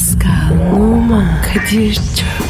Pascal, Oman, Kadir çok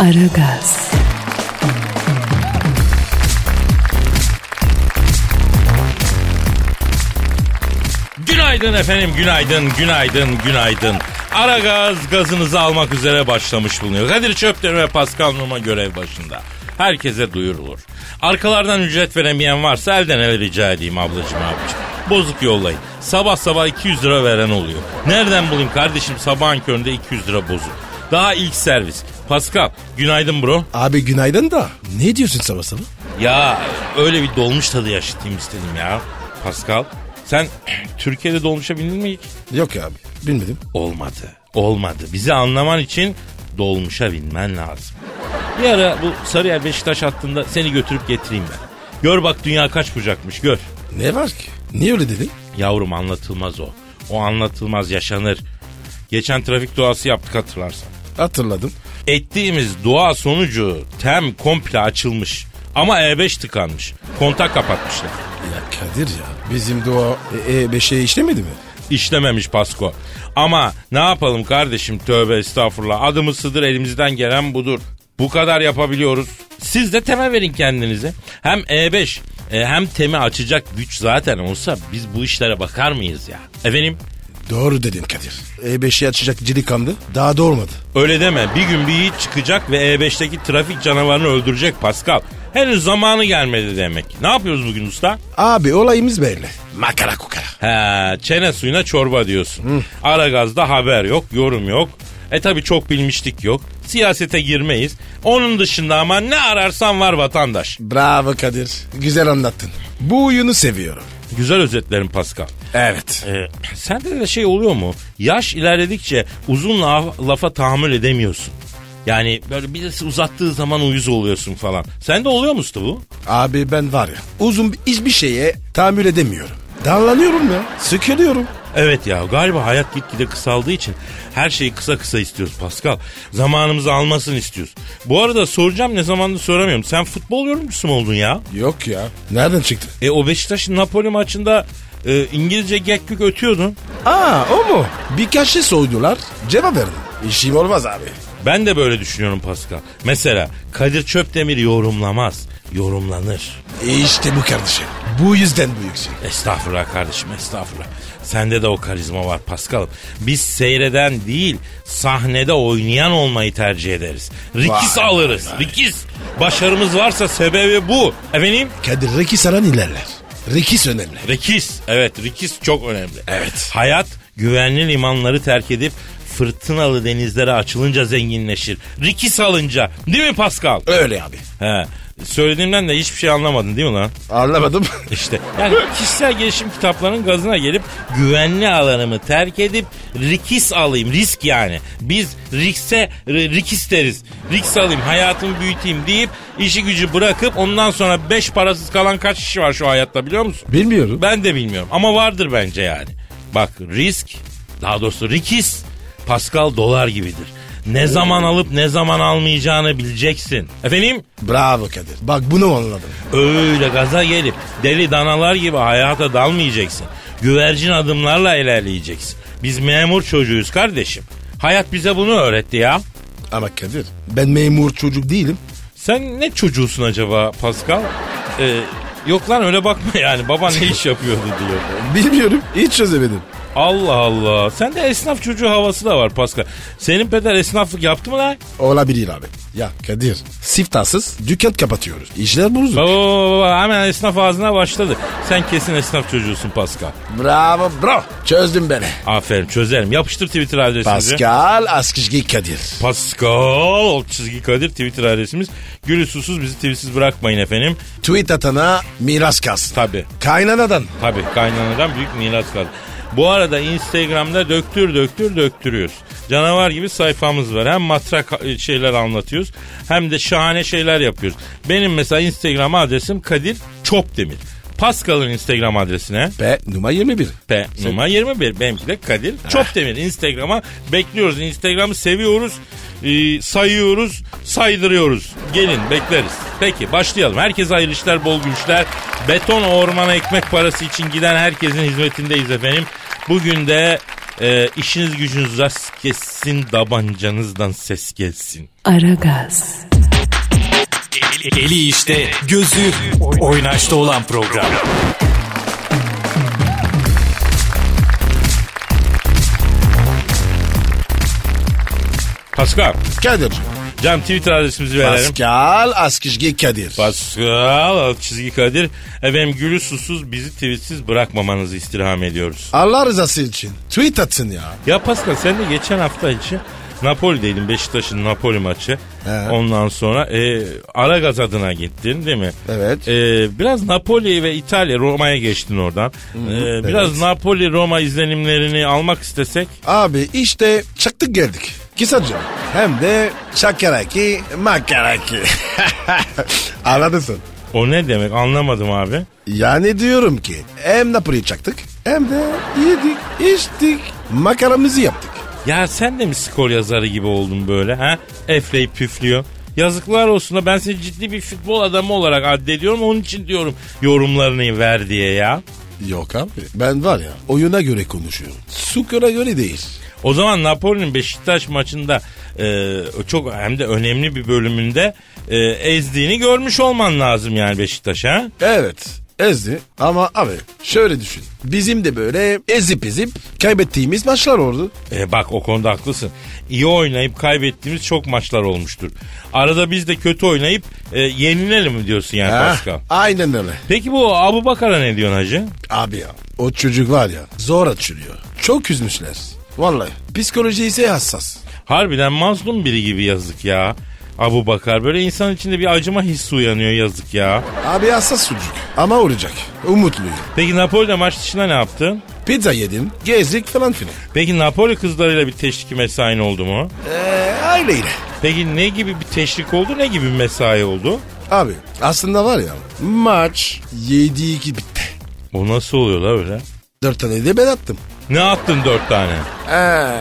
Aragaz, Günaydın efendim, günaydın, günaydın, günaydın. Ara gaz gazınızı almak üzere başlamış bulunuyor. Kadir Çöpten ve Pascal Numa görev başında. Herkese duyurulur. Arkalardan ücret veremeyen varsa elden ele rica edeyim ablacığım abicim. Bozuk yollayın. Sabah sabah 200 lira veren oluyor. Nereden bulayım kardeşim sabahın köründe 200 lira bozuk. Daha ilk servis. Pascal günaydın bro. Abi günaydın da. Ne diyorsun sabah sabah? Ya öyle bir dolmuş tadı yaşatayım istedim ya. Pascal sen Türkiye'de dolmuşa bindin mi hiç? Yok abi. Bilmedim. Olmadı. Olmadı. Bizi anlaman için dolmuşa binmen lazım. Bir ara bu Sarıyer Beşiktaş hattında seni götürüp getireyim ben. Gör bak dünya kaç bucakmış gör. Ne var ki? Niye öyle dedin? Yavrum anlatılmaz o. O anlatılmaz yaşanır. Geçen trafik duası yaptık hatırlarsan. Hatırladım. Ettiğimiz dua sonucu tem komple açılmış. Ama E5 tıkanmış. Kontak kapatmışlar. Ya Kadir ya. Bizim dua e, e, beşe işlemedi mi? İşlememiş Pasko. Ama ne yapalım kardeşim tövbe estağfurullah. Adımız sıdır elimizden gelen budur. Bu kadar yapabiliyoruz. Siz de temel verin kendinize. Hem E5 e, hem temi açacak güç zaten olsa biz bu işlere bakar mıyız ya? Efendim Doğru dedin Kadir. E5'i açacak cili kandı. Daha doğurmadı. öyle deme. Bir gün bir yiğit çıkacak ve E5'teki trafik canavarını öldürecek Pascal. Henüz zamanı gelmedi demek. Ne yapıyoruz bugün usta? Abi olayımız belli. Makara kukara. He, çene suyuna çorba diyorsun. Ara gazda haber yok, yorum yok. E tabi çok bilmişlik yok. Siyasete girmeyiz. Onun dışında ama ne ararsan var vatandaş. Bravo Kadir. Güzel anlattın. Bu oyunu seviyorum. Güzel özetlerim Pascal. Evet. E, sende de şey oluyor mu? Yaş ilerledikçe uzun laf- lafa tahammül edemiyorsun. Yani böyle birisi uzattığı zaman uyuz oluyorsun falan. Sende oluyor mu usta bu? Abi ben var ya uzun bir- hiçbir şeye tahammül edemiyorum. Darlanıyorum ya. Sıkılıyorum. Evet ya galiba hayat gitgide kısaldığı için her şeyi kısa kısa istiyoruz Pascal. Zamanımızı almasını istiyoruz. Bu arada soracağım ne zamandır soramıyorum. Sen futbol yorumcusu mu oldun ya? Yok ya. Nereden çıktı? E o Beşiktaş'ın Napoli maçında e, İngilizce gekkük ötüyordun. Aa o mu? Birkaç şey sordular. Cevap verdim. İşim olmaz abi. Ben de böyle düşünüyorum Pascal. Mesela Kadir Çöpdemir yorumlamaz, yorumlanır. İşte bu kardeşim. Bu yüzden büyüksün. Estağfurullah kardeşim estağfurullah. Sende de o karizma var Pascal. Biz seyreden değil sahnede oynayan olmayı tercih ederiz. Rikis Vay, alırız. vay. Rikis. Başarımız varsa sebebi bu. Efendim? Kadir Rekis aran ilerler. Rekis önemli. Rikis. Evet rikis çok önemli. Evet. Hayat güvenli limanları terk edip fırtınalı denizlere açılınca zenginleşir. Rikis alınca. Değil mi Pascal? Öyle abi. He. Söylediğimden de hiçbir şey anlamadın değil mi lan? Anlamadım. İşte yani kişisel gelişim kitaplarının gazına gelip güvenli alanımı terk edip rikis alayım. Risk yani. Biz rikse rikis deriz. Riks alayım hayatımı büyüteyim deyip işi gücü bırakıp ondan sonra beş parasız kalan kaç kişi var şu hayatta biliyor musun? Bilmiyorum. Ben de bilmiyorum ama vardır bence yani. Bak risk daha doğrusu rikis Pascal dolar gibidir. Ne zaman alıp ne zaman almayacağını bileceksin. Efendim? Bravo Kadir. Bak bunu anladım. Öyle gaza gelip deli danalar gibi hayata dalmayacaksın. Güvercin adımlarla ilerleyeceksin. Biz memur çocuğuyuz kardeşim. Hayat bize bunu öğretti ya. Ama Kadir ben memur çocuk değilim. Sen ne çocuğusun acaba Pascal? Ee, yok lan öyle bakma yani. Baba ne iş yapıyordu diyor. Bilmiyorum. Hiç çözemedim. Allah Allah. Sende esnaf çocuğu havası da var Pascal. Senin peder esnaflık yaptı mı lan? Olabilir abi. Ya Kadir siftahsız dükkan kapatıyoruz. İşler bozuk. Baba baba baba hemen esnaf ağzına başladı. Sen kesin esnaf çocuğusun Pascal. Bravo bro. Çözdün beni. Aferin çözerim. Yapıştır Twitter adresimizi. Pascal Askışgi Kadir. Pascal alt çizgi Kadir Twitter adresimiz. Gülü susuz bizi tweetsiz bırakmayın efendim. Tweet atana miras kalsın. Tabi Kaynanadan. tabi kaynanadan büyük miras kaldı. Bu arada Instagram'da döktür döktür döktürüyoruz. Canavar gibi sayfamız var. Hem matrak şeyler anlatıyoruz hem de şahane şeyler yapıyoruz. Benim mesela Instagram adresim Kadir Çopdemir. Pascal'ın Instagram adresine Be numara 21. P numara 21. Benimki de Kadir Çopdemir. Instagram'a bekliyoruz. Instagram'ı seviyoruz, e, sayıyoruz, saydırıyoruz. Gelin bekleriz. Peki başlayalım. Herkese hayırlı işler, bol güçler. Beton ormana ekmek parası için giden herkesin hizmetindeyiz efendim. Bugün de e, işiniz gücünüz rast kessin, tabancanızdan ses gelsin. Aragaz, Eli, eli işte, gözü oynaşta olan program. Pascal, Kadir'cim. Cam Twitter adresimizi verelim. Pascal Askışgi Kadir. Pascal alt çizgi Kadir. Efendim gülü susuz bizi tweetsiz bırakmamanızı istirham ediyoruz. Allah rızası için. Tweet atsın ya. Ya Pascal sen de geçen hafta içi Napoli'deydin Beşiktaş'ın Napoli maçı. He. Ondan sonra e, Aragaz adına gittin değil mi? Evet. E, biraz Napoli ve İtalya Roma'ya geçtin oradan. E, biraz evet. Napoli Roma izlenimlerini almak istesek. Abi işte çıktık geldik. Kısaca. Hem de çakaraki makaraki. Anladın sen. O ne demek anlamadım abi. Yani diyorum ki hem Napoli'yi çaktık hem de yedik, içtik, makaramızı yaptık. Ya sen de mi skor yazarı gibi oldun böyle ha? Efleyip püflüyor. Yazıklar olsun da ben seni ciddi bir futbol adamı olarak addediyorum. Onun için diyorum yorumlarını ver diye ya. Yok abi ben var ya oyuna göre konuşuyorum. Sukura göre değil. O zaman Napoli'nin Beşiktaş maçında e, çok hem de önemli bir bölümünde e, ezdiğini görmüş olman lazım yani Beşiktaş'a. Evet ezdi ama abi şöyle düşün. Bizim de böyle ezip ezip kaybettiğimiz maçlar oldu. E, bak o konuda haklısın. İyi oynayıp kaybettiğimiz çok maçlar olmuştur. Arada biz de kötü oynayıp e, yenilelim mi diyorsun yani Ha, Pascal? aynen öyle. Peki bu Abu Bakar'a ne diyorsun hacı? Abi ya o çocuk var ya zor açılıyor. Çok üzmüşler. Vallahi psikoloji ise hassas. Harbiden mazlum biri gibi yazık ya. Abu Bakar böyle insan içinde bir acıma hissi uyanıyor yazık ya. Abi hassas çocuk ama olacak. Umutluyum. Peki Napoli'de maç dışında ne yaptın? Pizza yedim, gezdik falan filan. Peki Napoli kızlarıyla bir teşvik mesain oldu mu? Eee aileyle. Peki ne gibi bir teşvik oldu ne gibi bir mesai oldu? Abi aslında var ya maç 7-2 bitti. O nasıl oluyor la öyle? 4 tane de ben attım. Ne attın dört tane? Eee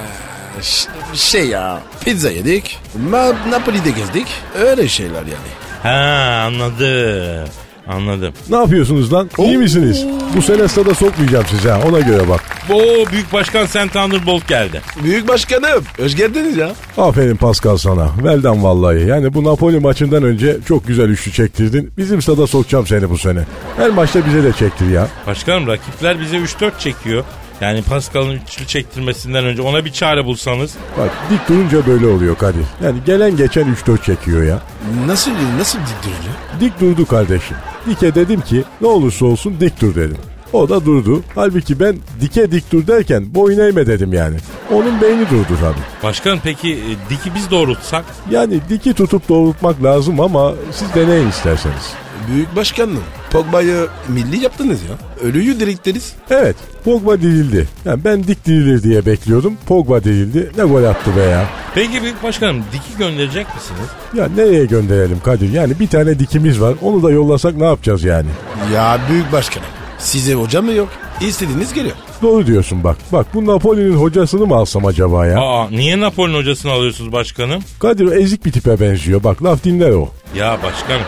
ş- şey ya pizza yedik. Ma- Napoli'de gezdik. Öyle şeyler yani. Ha anladım. Anladım. Ne yapıyorsunuz lan? İyi misiniz? Bu sene stada sokmayacağım size ha ona göre bak. O büyük başkan Sen Thunderbolt geldi. Büyük başkanım. Hoş geldiniz ya. Aferin Pascal sana. Velden vallahi. Yani bu Napoli maçından önce çok güzel üçlü çektirdin. Bizim stada sokacağım seni bu sene. Her maçta bize de çektir ya. Başkanım rakipler bize 3-4 çekiyor. Yani Pascal'ın üçlü çektirmesinden önce ona bir çare bulsanız. Bak dik durunca böyle oluyor Kadir. Yani gelen geçen 3-4 çekiyor ya. Nasıl nasıl dik duruyor? Dik durdu kardeşim. Dike dedim ki ne olursa olsun dik dur dedim. O da durdu. Halbuki ben dike dik dur derken boyun eğme dedim yani. Onun beyni durdu tabii. Başkanım peki e, diki biz doğrultsak? Yani diki tutup doğrultmak lazım ama siz deneyin isterseniz. Büyük başkanım. Pogba'yı milli yaptınız ya. Ölüyü diriktiniz. Evet Pogba dirildi. Yani ben dik dirilir diye bekliyordum. Pogba dirildi. Ne gol attı be ya. Peki büyük başkanım diki gönderecek misiniz? Ya nereye gönderelim Kadir? Yani bir tane dikimiz var. Onu da yollasak ne yapacağız yani? Ya büyük başkanım. Size hoca mı yok? İstediğiniz geliyor. Doğru diyorsun bak. Bak bu Napoli'nin hocasını mı alsam acaba ya? Aa niye Napoli'nin hocasını alıyorsunuz başkanım? Kadir o ezik bir tipe benziyor. Bak laf dinler o. Ya başkanım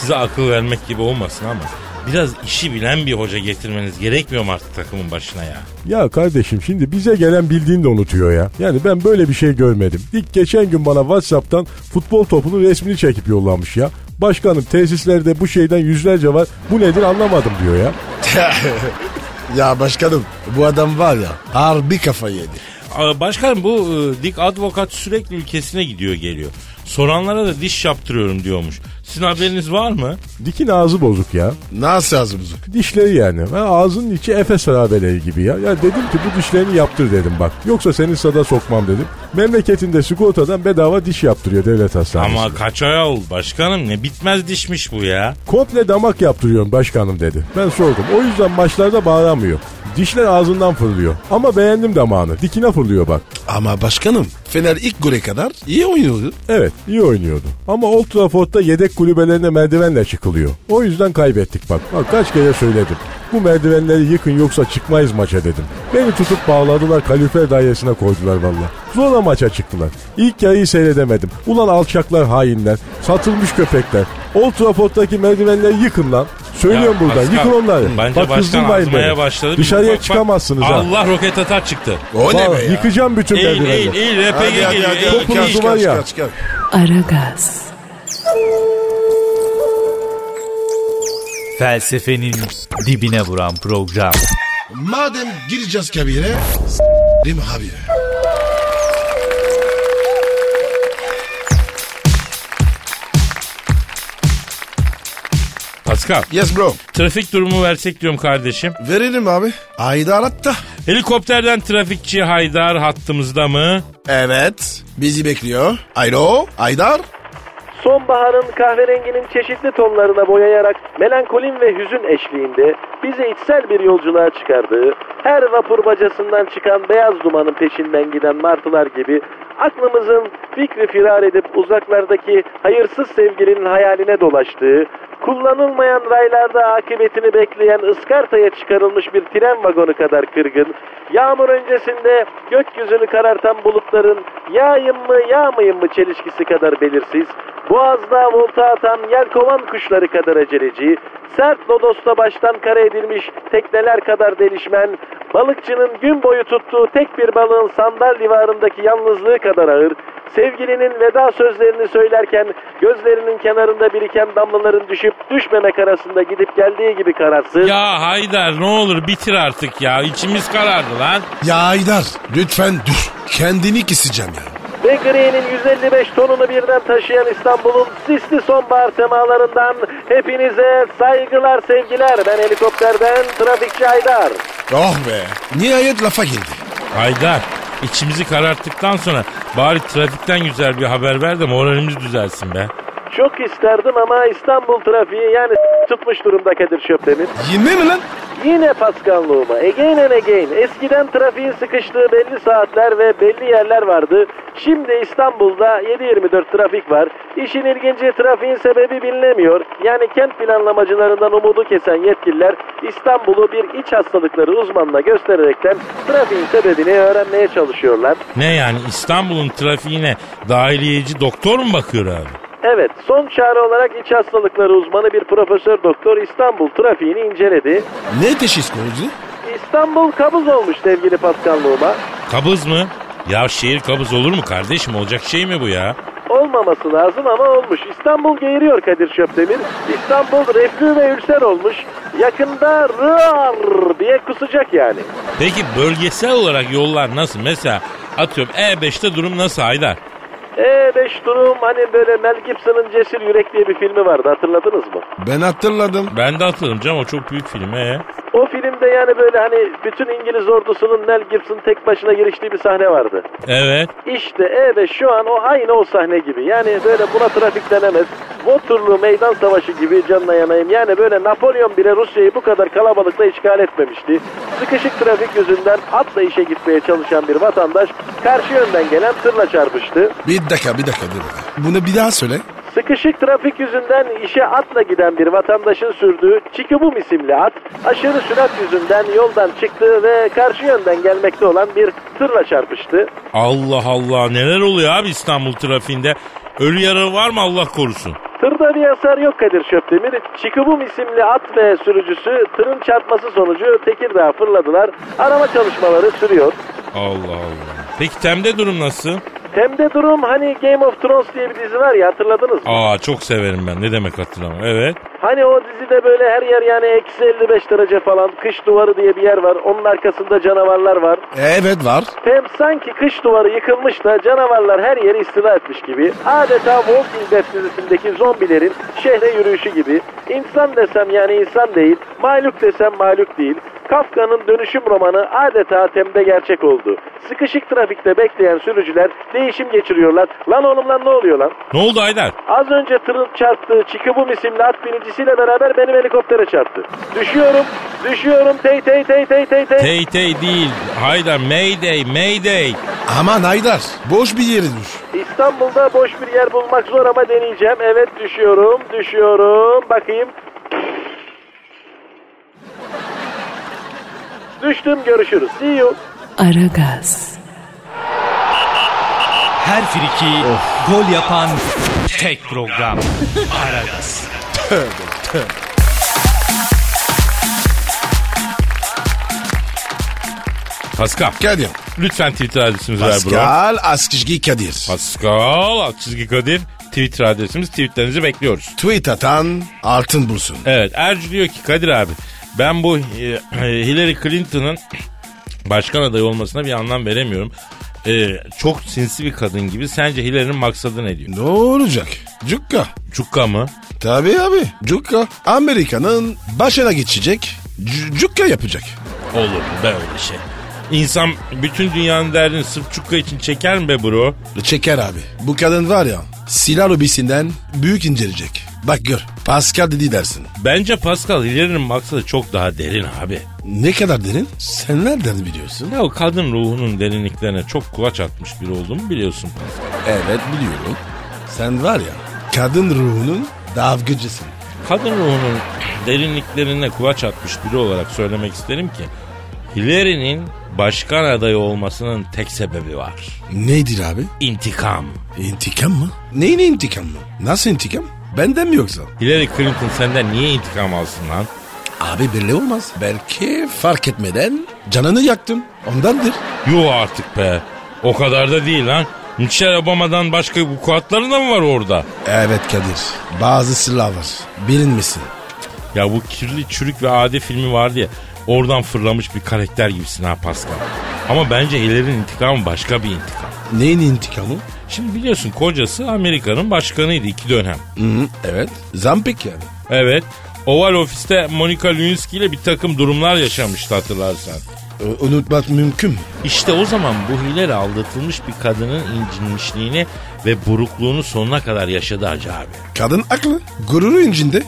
size akıl vermek gibi olmasın ama biraz işi bilen bir hoca getirmeniz gerekmiyor mu artık takımın başına ya? Ya kardeşim şimdi bize gelen bildiğini de unutuyor ya. Yani ben böyle bir şey görmedim. İlk geçen gün bana Whatsapp'tan futbol topunun resmini çekip yollamış ya. Başkanım tesislerde bu şeyden yüzlerce var. Bu nedir anlamadım diyor ya. Ya başkanım bu adam var ya harbi kafa yedi. Başkanım bu e, dik advokat sürekli ülkesine gidiyor geliyor. Soranlara da diş yaptırıyorum diyormuş. Sizin haberiniz var mı? Dikin ağzı bozuk ya. Nasıl ağzımızı? Dişleri yani. Ha, ağzının içi Efes harabeleri gibi ya. Ya dedim ki bu dişlerini yaptır dedim bak. Yoksa seni sada sokmam dedim. Memleketinde sigortadan bedava diş yaptırıyor devlet hastanesinde. Ama kaç ay oldu başkanım ne bitmez dişmiş bu ya. Komple damak yaptırıyorum başkanım dedi. Ben sordum. O yüzden maçlarda bağıramıyor. Dişler ağzından fırlıyor. Ama beğendim damağını. Dikine fırlıyor bak. Ama başkanım Fener ilk gole kadar iyi oynuyordu. Evet iyi oynuyordu. Ama Old Trafford'da yedek kulübelerine merdivenle çıkılıyor. O yüzden kaybettik bak. Bak kaç kere söyledim. Bu merdivenleri yıkın yoksa çıkmayız maça dedim. Beni tutup bağladılar kalorifer dairesine koydular valla. Zorla maça çıktılar. İlk yarıyı seyredemedim. Ulan alçaklar hainler. Satılmış köpekler. Old Trafford'daki merdivenleri yıkın lan. Söylüyorum Ya buradan Pascal, yıkın onları. Bence Bak başkan azmaya başladı. Dışarıya Bak, bak, çıkamazsınız ha. Allah roket atar çıktı. O ne be ya? Yıkacağım bütün merdivenleri. eğil eğil RPG geliyor. eğil, eğil. Topunuzu kaç, var ya. kaç, kaç. Aragaz, Felsefenin dibine vuran program. Madem gireceğiz kabire s**rim abi. Pascal Yes bro. trafik durumu versek diyorum kardeşim. Verelim abi. Ayda aratta. Helikopterden trafikçi Haydar hattımızda mı? Evet. Bizi bekliyor. Alo. Aydar. Sonbaharın kahverenginin çeşitli tonlarına boyayarak melankolin ve hüzün eşliğinde bizi içsel bir yolculuğa çıkardığı, her vapur bacasından çıkan beyaz dumanın peşinden giden martılar gibi aklımızın fikri firar edip uzaklardaki hayırsız sevgilinin hayaline dolaştığı, kullanılmayan raylarda akıbetini bekleyen ıskartaya çıkarılmış bir tren vagonu kadar kırgın, yağmur öncesinde gökyüzünü karartan bulutların yağayım mı yağmayayım mı çelişkisi kadar belirsiz, boğazda volta atan yelkovan kuşları kadar aceleci, sert lodosta baştan kara edilmiş tekneler kadar delişmen, balıkçının gün boyu tuttuğu tek bir balığın sandal divarındaki yalnızlığı kadar ağır, sevgilinin veda sözlerini söylerken gözlerinin kenarında biriken damlaların düşüp düşmemek arasında gidip geldiği gibi kararsız, Ya Haydar ne olur bitir artık ya. İçimiz karardı lan. Ya Aydar. Lütfen dur. Kendini keseceğim ya. ve Green'in 155 tonunu birden taşıyan İstanbul'un sisli sonbahar semalarından hepinize saygılar sevgiler. Ben helikopterden trafikçi Aydar. Oh be. Nihayet lafa girdi. Haydar içimizi kararttıktan sonra bari trafikten güzel bir haber ver de moralimiz düzelsin be. Çok isterdim ama İstanbul trafiği yani tutmuş durumda Kadir Şöpdemir. Yine mi lan? Yine paskanlığıma. Again and again. Eskiden trafiğin sıkıştığı belli saatler ve belli yerler vardı. Şimdi İstanbul'da 7-24 trafik var. İşin ilginci trafiğin sebebi bilinemiyor. Yani kent planlamacılarından umudu kesen yetkililer İstanbul'u bir iç hastalıkları uzmanına göstererekten trafiğin sebebini öğrenmeye çalışıyorlar. Ne yani İstanbul'un trafiğine dahiliyeci doktor mu bakıyor abi? Evet, son çare olarak iç hastalıkları uzmanı bir profesör doktor İstanbul trafiğini inceledi. Ne teşhis koydu? İstanbul kabuz olmuş sevgili paskanlığıma. Kabız mı? Ya şehir kabız olur mu kardeşim? Olacak şey mi bu ya? Olmaması lazım ama olmuş. İstanbul geğiriyor Kadir Şöpdemir. İstanbul reflü ve ülser olmuş. Yakında rıar diye kusacak yani. Peki bölgesel olarak yollar nasıl? Mesela atıyorum E5'te durum nasıl Haydar? E5 durum hani böyle Mel Gibson'ın Cesur Yürek diye bir filmi vardı hatırladınız mı? Ben hatırladım. Ben de hatırladım canım o çok büyük film. Ee? O filmde yani böyle hani bütün İngiliz ordusunun Mel Gibson tek başına giriştiği bir sahne vardı. Evet. İşte E5 şu an o aynı o sahne gibi. Yani böyle buna trafik denemez. Waterloo meydan savaşı gibi canına yanayım. Yani böyle Napolyon bile Rusya'yı bu kadar kalabalıkla işgal etmemişti. Sıkışık trafik yüzünden atla işe gitmeye çalışan bir vatandaş karşı yönden gelen tırla çarpıştı. Bir dakika bir dakika dur. Bunu bir daha söyle. Sıkışık trafik yüzünden işe atla giden bir vatandaşın sürdüğü Çikubum isimli at aşırı sürat yüzünden yoldan çıktı ve karşı yönden gelmekte olan bir tırla çarpıştı. Allah Allah neler oluyor abi İstanbul trafiğinde? Ölü yaralı var mı Allah korusun? Tırda bir hasar yok Kadir Şöpdemir. Çikubum isimli at ve sürücüsü tırın çarpması sonucu Tekirdağ'a fırladılar. Arama çalışmaları sürüyor. Allah Allah. Peki Tem'de durum nasıl? Temde durum hani Game of Thrones diye bir dizi var ya hatırladınız mı? Aa çok severim ben. Ne demek hatırlamam. Evet. Hani o dizide böyle her yer yani eksi 55 derece falan kış duvarı diye bir yer var. Onun arkasında canavarlar var. Evet var. Tem sanki kış duvarı yıkılmış da canavarlar her yeri istila etmiş gibi. Adeta Walking Dead dizisindeki zombilerin şehre yürüyüşü gibi. İnsan desem yani insan değil. Mahluk desem mahluk değil. Kafka'nın dönüşüm romanı adeta temde gerçek oldu. Sıkışık trafikte bekleyen sürücüler değişim geçiriyorlar. Lan oğlum lan ne oluyor lan? Ne oldu Haydar? Az önce tırın çarptığı Çikabum isimli at binicisiyle beraber benim helikoptere çarptı. Düşüyorum, düşüyorum tey tey tey tey tey tey. Tey tey değil. Haydar mayday mayday. Aman Haydar boş bir yere düş. İstanbul'da boş bir yer bulmak zor ama deneyeceğim. Evet düşüyorum, düşüyorum. Bakayım. Düştüm görüşürüz. See you. Aragaz, Her friki gol yapan tek program. Aragaz. Pascal. Kadir. Lütfen Twitter adresimizi ver bro. Pascal Askışgi Kadir. Pascal alt çizgi Kadir. Twitter adresimiz. Tweetlerinizi bekliyoruz. Tweet atan altın bulsun. Evet Ercü diyor ki Kadir abi ben bu e, Hillary Clinton'ın başkan adayı olmasına bir anlam veremiyorum. E, çok sinsi bir kadın gibi. Sence Hillary'nin maksadı ne diyor? Ne olacak? Cukka. Cukka mı? Tabii abi. Cukka. Amerika'nın başına geçecek. Cukka yapacak. Olur be öyle şey. İnsan bütün dünyanın derdini sırf cukka için çeker mi be bro? Çeker abi. Bu kadın var ya silah lobisinden büyük incelecek. Bak gör. Pascal dedi dersin. Bence Pascal Hillary'nin maksadı çok daha derin abi. Ne kadar derin? Sen nereden biliyorsun? Ya o kadın ruhunun derinliklerine çok kulaç atmış biri olduğumu biliyorsun Pascal. Evet biliyorum. Sen var ya kadın ruhunun davgıcısın. Kadın ruhunun derinliklerine kulaç atmış biri olarak söylemek isterim ki Hillary'nin başkan adayı olmasının tek sebebi var. Nedir abi? İntikam. İntikam mı? Neyin intikam mı? Nasıl intikam? Benden mi yoksa? Hillary Clinton senden niye intikam alsın lan? Abi belli olmaz. Belki fark etmeden canını yaktım. Ondandır. Yuh artık be. O kadar da değil lan. Michelle Obama'dan başka vukuatları da mı var orada? Evet Kadir. Bazı sırlar var. Bilinmesin. Ya bu kirli çürük ve adi filmi vardı ya. Oradan fırlamış bir karakter gibisin ha Pascal. Ama bence Hillary'nin intikamı başka bir intikam. Neyin intikamı? Şimdi biliyorsun kocası Amerika'nın başkanıydı iki dönem. Hı hı, evet. Zampik yani. Evet. Oval ofiste Monica Lewinsky ile bir takım durumlar yaşamıştı hatırlarsan. Ö- unutmak mümkün mü? İşte o zaman bu Hillary aldatılmış bir kadının incinmişliğini ve burukluğunu sonuna kadar yaşadı Hacı abi. Kadın aklı. Gururu incinde.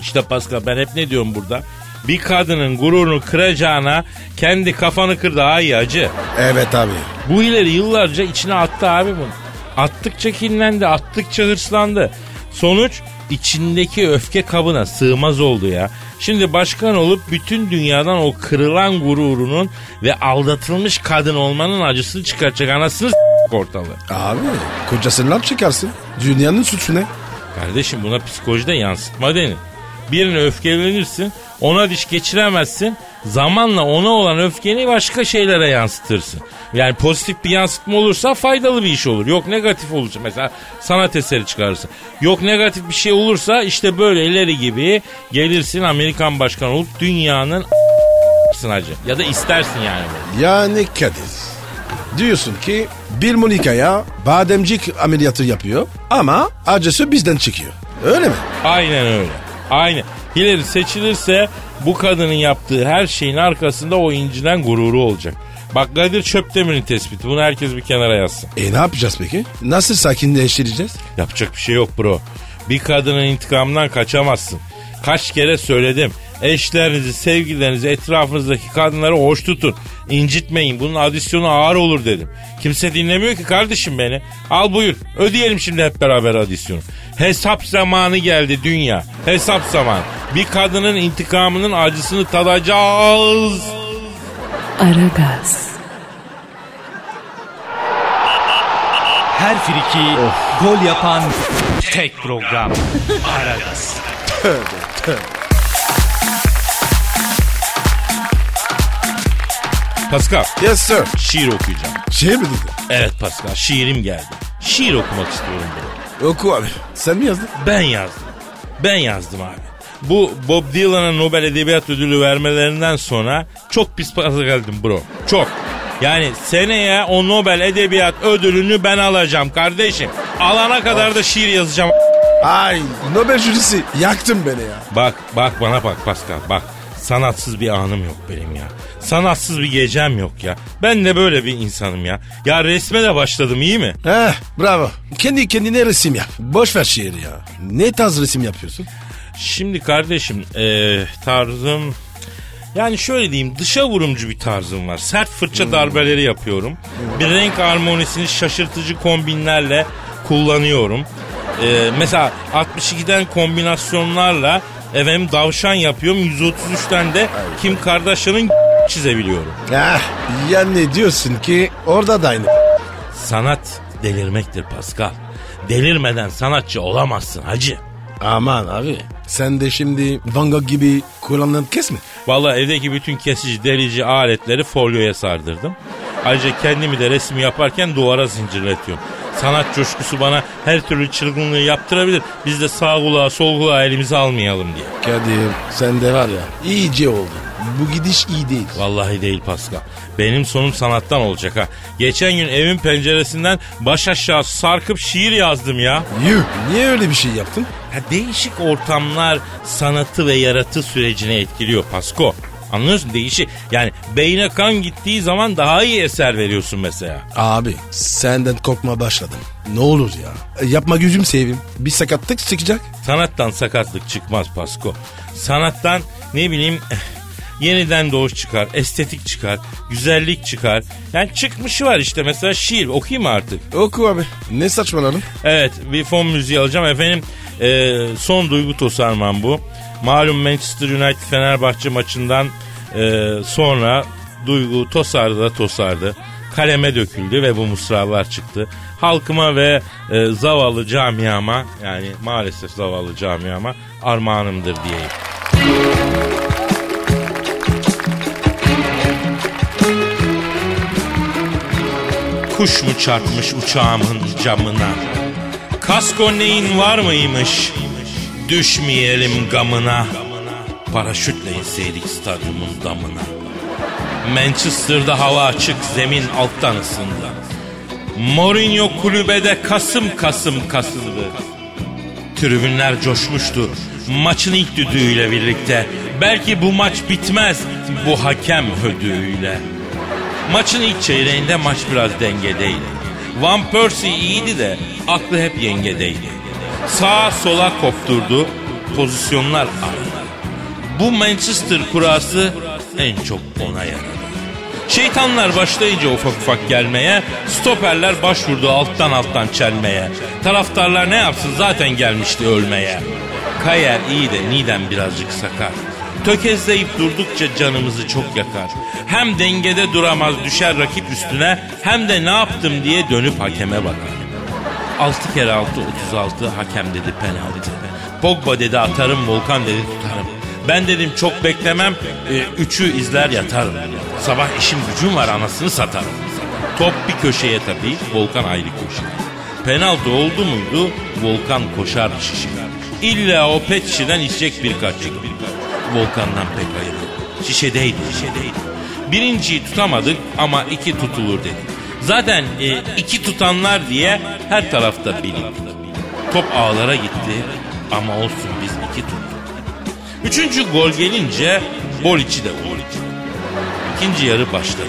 İşte Pascal ben hep ne diyorum burada? Bir kadının gururunu kıracağına kendi kafanı kır daha iyi acı. Evet abi. Bu ileri yıllarca içine attı abi bunu. Attıkça kinlendi, attıkça hırslandı. Sonuç içindeki öfke kabına sığmaz oldu ya. Şimdi başkan olup bütün dünyadan o kırılan gururunun ve aldatılmış kadın olmanın acısını çıkaracak anasını s- ortalığı. Abi kocasından çıkarsın. Dünyanın suçu ne? Kardeşim buna psikolojide yansıtma denir. Birine öfkelenirsin, ona diş geçiremezsin. Zamanla ona olan öfkeni başka şeylere yansıtırsın. Yani pozitif bir yansıtma olursa faydalı bir iş olur. Yok negatif olursa mesela sanat eseri çıkarırsın. Yok negatif bir şey olursa işte böyle ileri gibi gelirsin Amerikan başkanı olup dünyanın sınacı. Ya da istersin yani. bunu. Yani Kadir. Diyorsun ki bir Monika'ya bademcik ameliyatı yapıyor ama acısı bizden çıkıyor. Öyle mi? Aynen öyle. Aynen. Hillary seçilirse bu kadının yaptığı her şeyin arkasında o incinen gururu olacak. Bak Kadir Çöpdemir'in tespiti. Bunu herkes bir kenara yazsın. E ne yapacağız peki? Nasıl sakinleştireceğiz? Yapacak bir şey yok bro. Bir kadının intikamından kaçamazsın. Kaç kere söyledim. Eşlerinizi, sevgililerinizi, etrafınızdaki kadınları hoş tutun. İncitmeyin. Bunun adisyonu ağır olur dedim. Kimse dinlemiyor ki kardeşim beni. Al buyur. Ödeyelim şimdi hep beraber adisyonu. Hesap zamanı geldi dünya. Hesap zamanı. Bir kadının intikamının acısını tadacağız. Aragaz, Her friki gol yapan tek program. Aragaz. Pascal, Yes sir. şiir okuyacağım. Şey mi dedi? Evet Pascal, şiirim geldi. Şiir okumak istiyorum bro. Oku abi. Sen mi yazdın? Ben yazdım. Ben yazdım abi. Bu Bob Dylan'a Nobel Edebiyat Ödülü vermelerinden sonra çok pis paza geldim bro. Çok. Yani seneye o Nobel Edebiyat Ödülünü ben alacağım kardeşim. Alana kadar da şiir yazacağım. Ay Nobel jürisi yaktın beni ya. Bak bak bana bak Pascal bak. Sanatsız bir anım yok benim ya. Sanatsız bir gecem yok ya. Ben de böyle bir insanım ya. Ya resme de başladım iyi mi? Heh bravo. Kendi kendine resim yap. Boş ver şiiri ya. Ne tarz resim yapıyorsun? Şimdi kardeşim eee, tarzım... Yani şöyle diyeyim dışa vurumcu bir tarzım var. Sert fırça darbeleri yapıyorum. Bir renk harmonisini şaşırtıcı kombinlerle kullanıyorum. Eee, mesela 62'den kombinasyonlarla efendim davşan yapıyorum. 133'ten de Kim Kardashian'ın çizebiliyorum. Ah, yani diyorsun ki orada da aynı. Sanat delirmektir Pascal. Delirmeden sanatçı olamazsın hacı. Aman abi sen de şimdi Van Gogh gibi kullandığın kesme. Vallahi evdeki bütün kesici, delici aletleri folyoya sardırdım. Ayrıca kendimi de resim yaparken duvara zincirletiyorum. Sanat coşkusu bana her türlü çılgınlığı yaptırabilir. Biz de sağ kulağa sol kulağa elimize almayalım diye. Kadir sen de var ya iyice oldu. Bu gidiş iyi değil. Vallahi değil Pascal. Benim sonum sanattan olacak ha. Geçen gün evin penceresinden baş aşağı sarkıp şiir yazdım ya. Yuh niye öyle bir şey yaptın? Ha, değişik ortamlar sanatı ve yaratı sürecini etkiliyor Pasko. Anlıyorsun değişik. Yani beyne kan gittiği zaman daha iyi eser veriyorsun mesela. Abi senden korkma başladım. Ne olur ya. E, Yapma gözüm seveyim. Bir sakatlık çıkacak. Sanattan sakatlık çıkmaz Pasko. Sanattan ne bileyim yeniden doğuş çıkar, estetik çıkar, güzellik çıkar. Yani çıkmışı var işte mesela şiir okuyayım mı artık? Oku abi. Ne saçmaladın? Evet bir fon müziği alacağım efendim. E, son duygu tosarmam bu. Malum Manchester United Fenerbahçe maçından e, sonra duygu tosardı da tosardı. Kaleme döküldü ve bu mısralar çıktı. Halkıma ve e, zavallı camiama yani maalesef zavallı camiama armağanımdır diyeyim. Kuş mu çarpmış uçağımın camına? Kasko neyin var mıymış? Düşmeyelim gamına. Paraşütle inseydik stadyumun damına. Manchester'da hava açık, zemin alttan ısındı. Mourinho kulübede kasım kasım kasıldı. Tribünler coşmuştu. Maçın ilk düdüğüyle birlikte. Belki bu maç bitmez bu hakem hödüğüyle. Maçın ilk çeyreğinde maç biraz dengedeydi. Van Persie iyiydi de aklı hep yengedeydi. Sağa sola kopturdu, pozisyonlar aradı. Bu Manchester kurası en çok ona yaradı. Şeytanlar başlayınca ufak ufak gelmeye, stoperler başvurdu alttan alttan çelmeye. Taraftarlar ne yapsın zaten gelmişti ölmeye. Kayer iyi de Niden birazcık sakar. Tökezleyip durdukça canımızı çok yakar. Hem dengede duramaz düşer rakip üstüne hem de ne yaptım diye dönüp hakeme bakar. 6 kere 6 36 hakem dedi penaltı. Pogba dedi atarım Volkan dedi tutarım. Ben dedim çok beklemem 3'ü izler yatarım. Sabah işim gücüm var anasını satarım. Top bir köşeye tabii Volkan ayrı köşeye. Penaltı oldu muydu Volkan koşar şişe. İlla o pet içecek birkaç yudum. Volkan'dan pek hayır yok. Şişedeydi şişedeydi. Birinciyi tutamadık ama iki tutulur dedik. Zaten e, iki tutanlar diye her tarafta bilindik. Top ağlara gitti ama olsun biz iki tuttuk. Üçüncü gol gelince bol içi de vurdu. İkinci yarı başladı.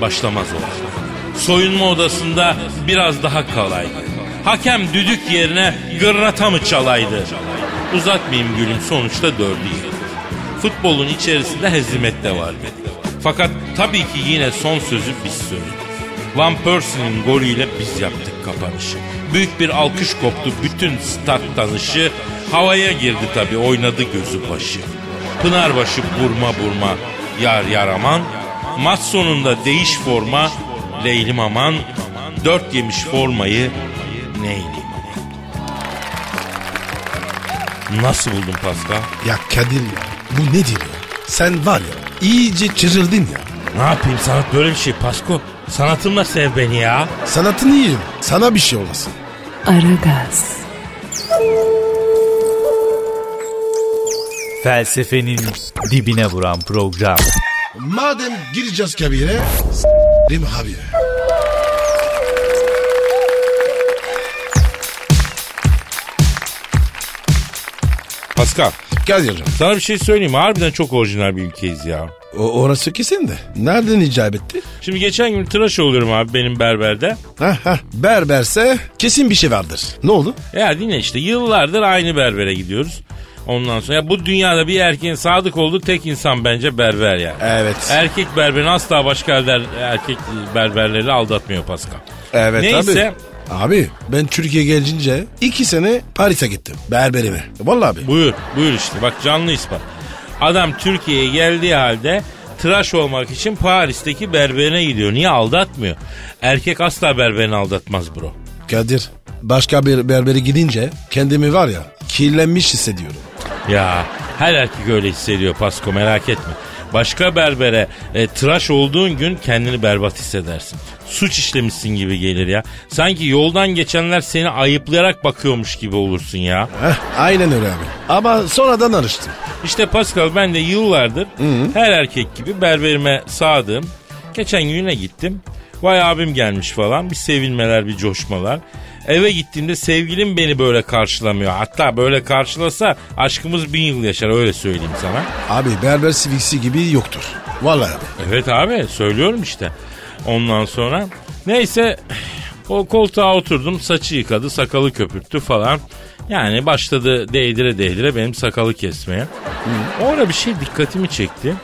Başlamaz oldu. Soyunma odasında biraz daha kalaydı. Hakem düdük yerine gırrata mı çalaydı? Uzatmayayım gülüm sonuçta dördü Futbolun içerisinde hezimet de var. Fakat tabii ki yine son sözü biz söyledik. Van Persie'nin golüyle biz yaptık kapanışı. Büyük bir alkış koptu bütün stat tanışı. Havaya girdi tabii oynadı gözü başı. Pınarbaşı burma burma yar yar aman. Maç sonunda değiş forma Leylim aman. Dört yemiş formayı neyleyim Nasıl buldun Pascal? Ya Kadir ya bu nedir ya? Sen var ya iyice çırıldın ya. Ne yapayım sanat böyle bir şey Pasko. Sanatımla sev beni ya. Sanatını yiyeyim. Sana bir şey olmasın. Aragaz, Felsefenin dibine vuran program. Madem gireceğiz kabire s**rim abi. Pascal Kadir'cim Sana bir şey söyleyeyim mi? Harbiden çok orijinal bir ülkeyiz ya. o, orası kesin de. Nereden icap etti? Şimdi geçen gün tıraş oluyorum abi benim berberde. Ha ha berberse kesin bir şey vardır. Ne oldu? Ya dinle işte yıllardır aynı berbere gidiyoruz. Ondan sonra ya bu dünyada bir erkeğin sadık olduğu tek insan bence berber yani. Evet. Erkek berberini asla başka erkek berberleri aldatmıyor Pascal. Evet Neyse. abi. Abi ben Türkiye gelince iki sene Paris'e gittim berberime. Vallahi abi. Buyur, buyur işte bak canlı ispat. Adam Türkiye'ye geldiği halde tıraş olmak için Paris'teki berberine gidiyor. Niye aldatmıyor? Erkek asla berberini aldatmaz bro. Kadir başka bir berbere gidince kendimi var ya kirlenmiş hissediyorum. Ya her erkek öyle hissediyor Pasko merak etme. Başka berbere e, tıraş olduğun gün kendini berbat hissedersin. Suç işlemişsin gibi gelir ya. Sanki yoldan geçenler seni ayıplayarak bakıyormuş gibi olursun ya. Heh, aynen öyle abi. Ama sonradan alıştım. İşte Pascal ben de yıllardır her erkek gibi berberime sadığım. Geçen gün yine gittim. Vay abim gelmiş falan. Bir sevilmeler bir coşmalar. Eve gittiğimde sevgilim beni böyle karşılamıyor. Hatta böyle karşılasa aşkımız bin yıl yaşar öyle söyleyeyim sana. Abi berber siviksi gibi yoktur. Vallahi abi. Evet abi söylüyorum işte. Ondan sonra neyse o koltuğa oturdum saçı yıkadı sakalı köpürttü falan. Yani başladı değdire değdire benim sakalı kesmeye. Orada bir şey dikkatimi çekti.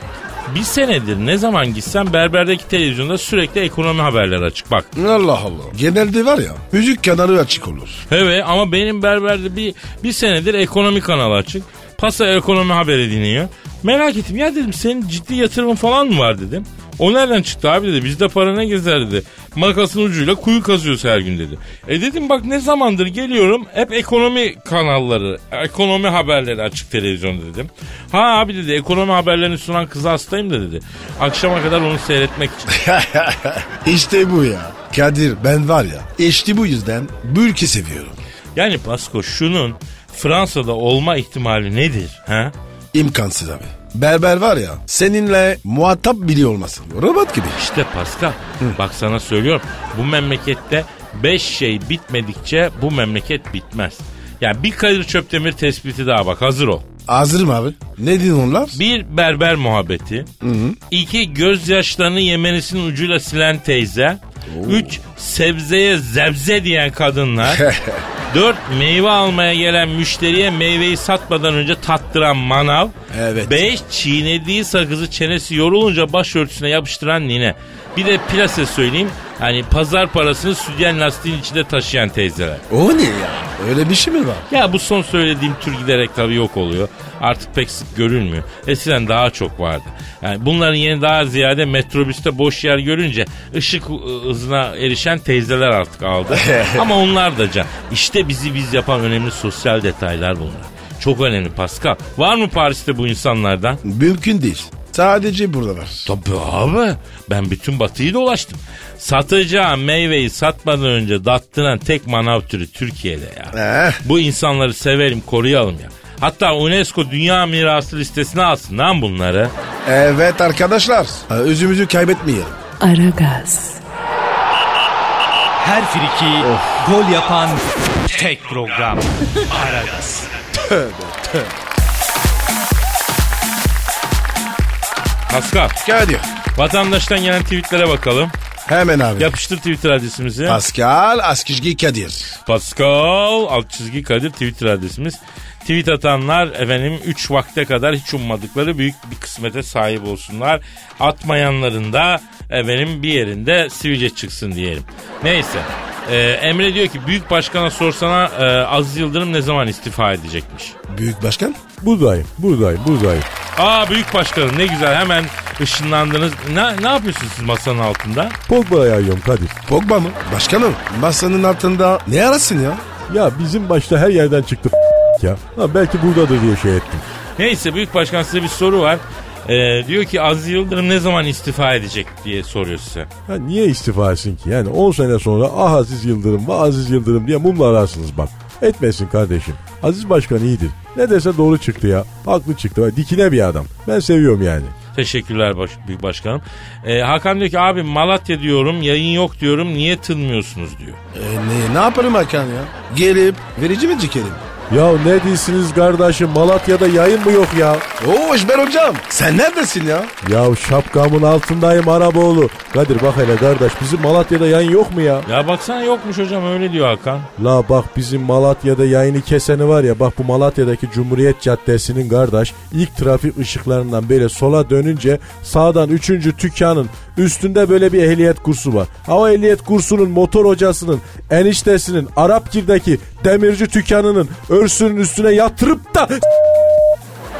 Bir senedir ne zaman gitsem berberdeki televizyonda sürekli ekonomi haberleri açık. Bak Allah Allah. Genelde var ya müzik kanalı açık olur. Evet ama benim berberde bir, bir senedir ekonomi kanalı açık. Pasa ekonomi haberi dinliyor. Merak ettim ya dedim senin ciddi yatırımın falan mı var dedim. O nereden çıktı abi dedi. Bizde para ne gezer dedi. Makasın ucuyla kuyu kazıyoruz her gün dedi. E dedim bak ne zamandır geliyorum hep ekonomi kanalları, ekonomi haberleri açık televizyonda dedim. Ha abi dedi ekonomi haberlerini sunan kız hastayım da dedi. Akşama kadar onu seyretmek için. işte bu ya. Kadir ben var ya işte bu yüzden bu ülke seviyorum. Yani Pasko şunun Fransa'da olma ihtimali nedir? Ha? İmkansız abi. Berber var ya seninle muhatap bile olmasın. Robot gibi. İşte Pascal bak sana söylüyorum bu memlekette beş şey bitmedikçe bu memleket bitmez. Yani bir Kadir Çöptemir tespiti daha bak hazır ol. Hazırım abi. Ne diyorsun onlar? Bir berber muhabbeti. iki gözyaşlarını yemenisinin ucuyla silen teyze. Üç sebzeye zebze diyen kadınlar. Dört meyve almaya gelen müşteriye meyveyi satmadan önce tattıran manav. Evet. Beş çiğnediği sakızı çenesi yorulunca başörtüsüne yapıştıran nine. Bir de plase söyleyeyim. Hani pazar parasını sütyen lastiğin içinde taşıyan teyzeler. O ne ya? Öyle bir şey mi var? Ya bu son söylediğim tür giderek tabii yok oluyor. Artık pek sık görülmüyor. Eskiden daha çok vardı. Yani bunların yeni daha ziyade metrobüste boş yer görünce ışık hızına erişen teyzeler artık aldı. Ama onlar da can. İşte bizi biz yapan önemli sosyal detaylar bunlar. Çok önemli Pascal. Var mı Paris'te bu insanlardan? Mümkün değil. Sadece burada var. Tabii abi. Ben bütün batıyı dolaştım. Satacağım meyveyi satmadan önce dattıran tek manav türü Türkiye'de ya. Eh, Bu insanları sevelim koruyalım ya. Hatta UNESCO Dünya Mirası listesine alsın lan bunları. evet arkadaşlar. Özümüzü kaybetmeyelim. Aragaz, Her friki gol yapan tek program. Aragaz. Pascal, Kadir. vatandaştan gelen tweetlere bakalım. Hemen abi. Yapıştır Twitter adresimizi. Pascal Askizgi Kadir. Pascal alt çizgi Kadir Twitter adresimiz. Tweet atanlar efendim 3 vakte kadar hiç ummadıkları büyük bir kısmete sahip olsunlar. Atmayanların da efendim bir yerinde sivilce çıksın diyelim. Neyse. Ee, Emre diyor ki büyük başkana sorsana e, Aziz Yıldırım ne zaman istifa edecekmiş? Büyük başkan. Buradayım, buradayım, buradayım. Aa büyük başkanım ne güzel hemen ışınlandınız. Ne, ne yapıyorsunuz siz masanın altında? Pogba'ya yayıyorum Kadir. Pogba mı? Başkanım masanın altında ne arasın ya? Ya bizim başta her yerden çıktı ya. Ha, belki buradadır diye şey ettim. Neyse büyük başkan size bir soru var. Ee, diyor ki Aziz Yıldırım ne zaman istifa edecek diye soruyor size. Ha, niye istifa etsin ki? Yani 10 sene sonra ah Aziz Yıldırım ve Aziz Yıldırım diye mumla ararsınız bak. Etmesin kardeşim. Aziz Başkan iyidir. Ne dese doğru çıktı ya. Haklı çıktı. Dikine bir adam. Ben seviyorum yani. Teşekkürler baş, büyük başkanım. Ee, Hakan diyor ki abi Malatya diyorum yayın yok diyorum niye tınmıyorsunuz diyor. E, ne, ne yaparım Hakan ya? Gelip verici mi cikerim? Ya ne diyorsunuz kardeşim Malatya'da yayın mı yok ya? Oo İşber hocam sen neredesin ya? Ya şapkamın altındayım Araboğlu. Kadir bak hele kardeş bizim Malatya'da yayın yok mu ya? Ya baksana yokmuş hocam öyle diyor Hakan. La bak bizim Malatya'da yayını keseni var ya bak bu Malatya'daki Cumhuriyet Caddesi'nin kardeş ilk trafik ışıklarından böyle sola dönünce sağdan 3. dükkanın üstünde böyle bir ehliyet kursu var. Hava ehliyet kursunun motor hocasının eniştesinin Arapgir'deki demirci dükkanının örsünün üstüne yatırıp da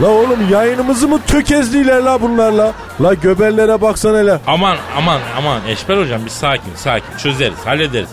La oğlum yayınımızı mı tökezliler la bunlarla? La göbellere baksana hele. Aman aman aman Eşber hocam bir sakin sakin çözeriz hallederiz.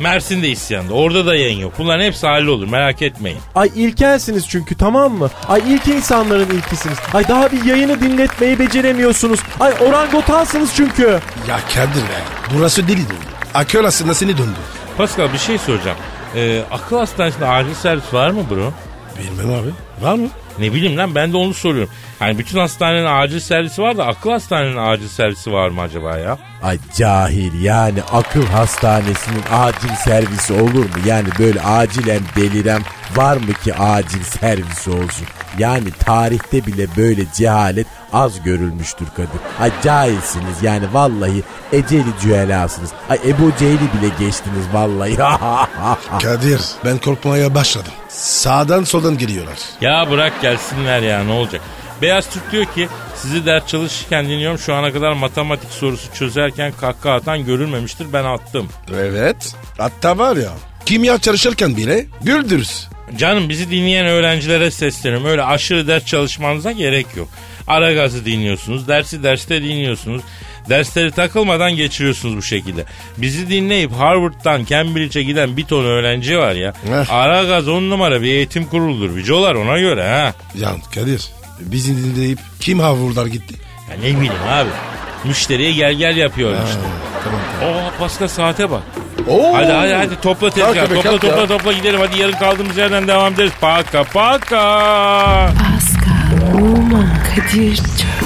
Mersin'de isyanda orada da yayın yok. Bunların hepsi hallolur merak etmeyin. Ay ilkelsiniz çünkü tamam mı? Ay ilk insanların ilkisiniz. Ay daha bir yayını dinletmeyi beceremiyorsunuz. Ay orangotansınız çünkü. Ya Kadir be burası deli döndü. Akıl aslında seni döndü. Pascal bir şey soracağım. Ee, akıl hastanesinde acil servis var mı bro? Bilmem abi var mı? Ne bileyim lan ben de onu soruyorum. Hani bütün hastanenin acil servisi var da akıl hastanenin acil servisi var mı acaba ya? Ay cahil yani akıl hastanesinin acil servisi olur mu? Yani böyle acilen deliren var mı ki acil servisi olsun? Yani tarihte bile böyle cehalet az görülmüştür Kadir. Ay cahilsiniz yani vallahi eceli cühelasınız. Ay Ebu Cehil'i bile geçtiniz vallahi. Kadir ben korkmaya başladım. Sağdan soldan geliyorlar. Ya bırak gelsinler ya ne olacak? Beyaz Türk diyor ki sizi ders çalışırken dinliyorum şu ana kadar matematik sorusu çözerken kahkaha atan görülmemiştir ben attım. Evet. Hatta var ya kimya çalışırken bile güldürüz. Canım bizi dinleyen öğrencilere sesleniyorum. Öyle aşırı ders çalışmanıza gerek yok. Ara gazı dinliyorsunuz, dersi derste dinliyorsunuz. Dersleri takılmadan geçiriyorsunuz bu şekilde. Bizi dinleyip Harvard'dan Cambridge'e giden bir ton öğrenci var ya. Heh. Ara gaz on numara bir eğitim kuruludur. Vicolar ona göre ha. Ya Kadir bizi dinleyip kim havurlar gitti? Ya ne bileyim abi. Müşteriye gel gel yapıyorlar işte. Tamam Oo Pascal saate bak. Oo. Hadi hadi hadi topla tezgah. Kalk Topla kalk topla ya. topla gidelim. Hadi yarın kaldığımız yerden devam ederiz. Paka paka. Pascal, Oman, Kadir çok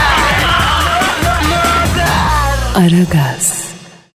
Aragaz.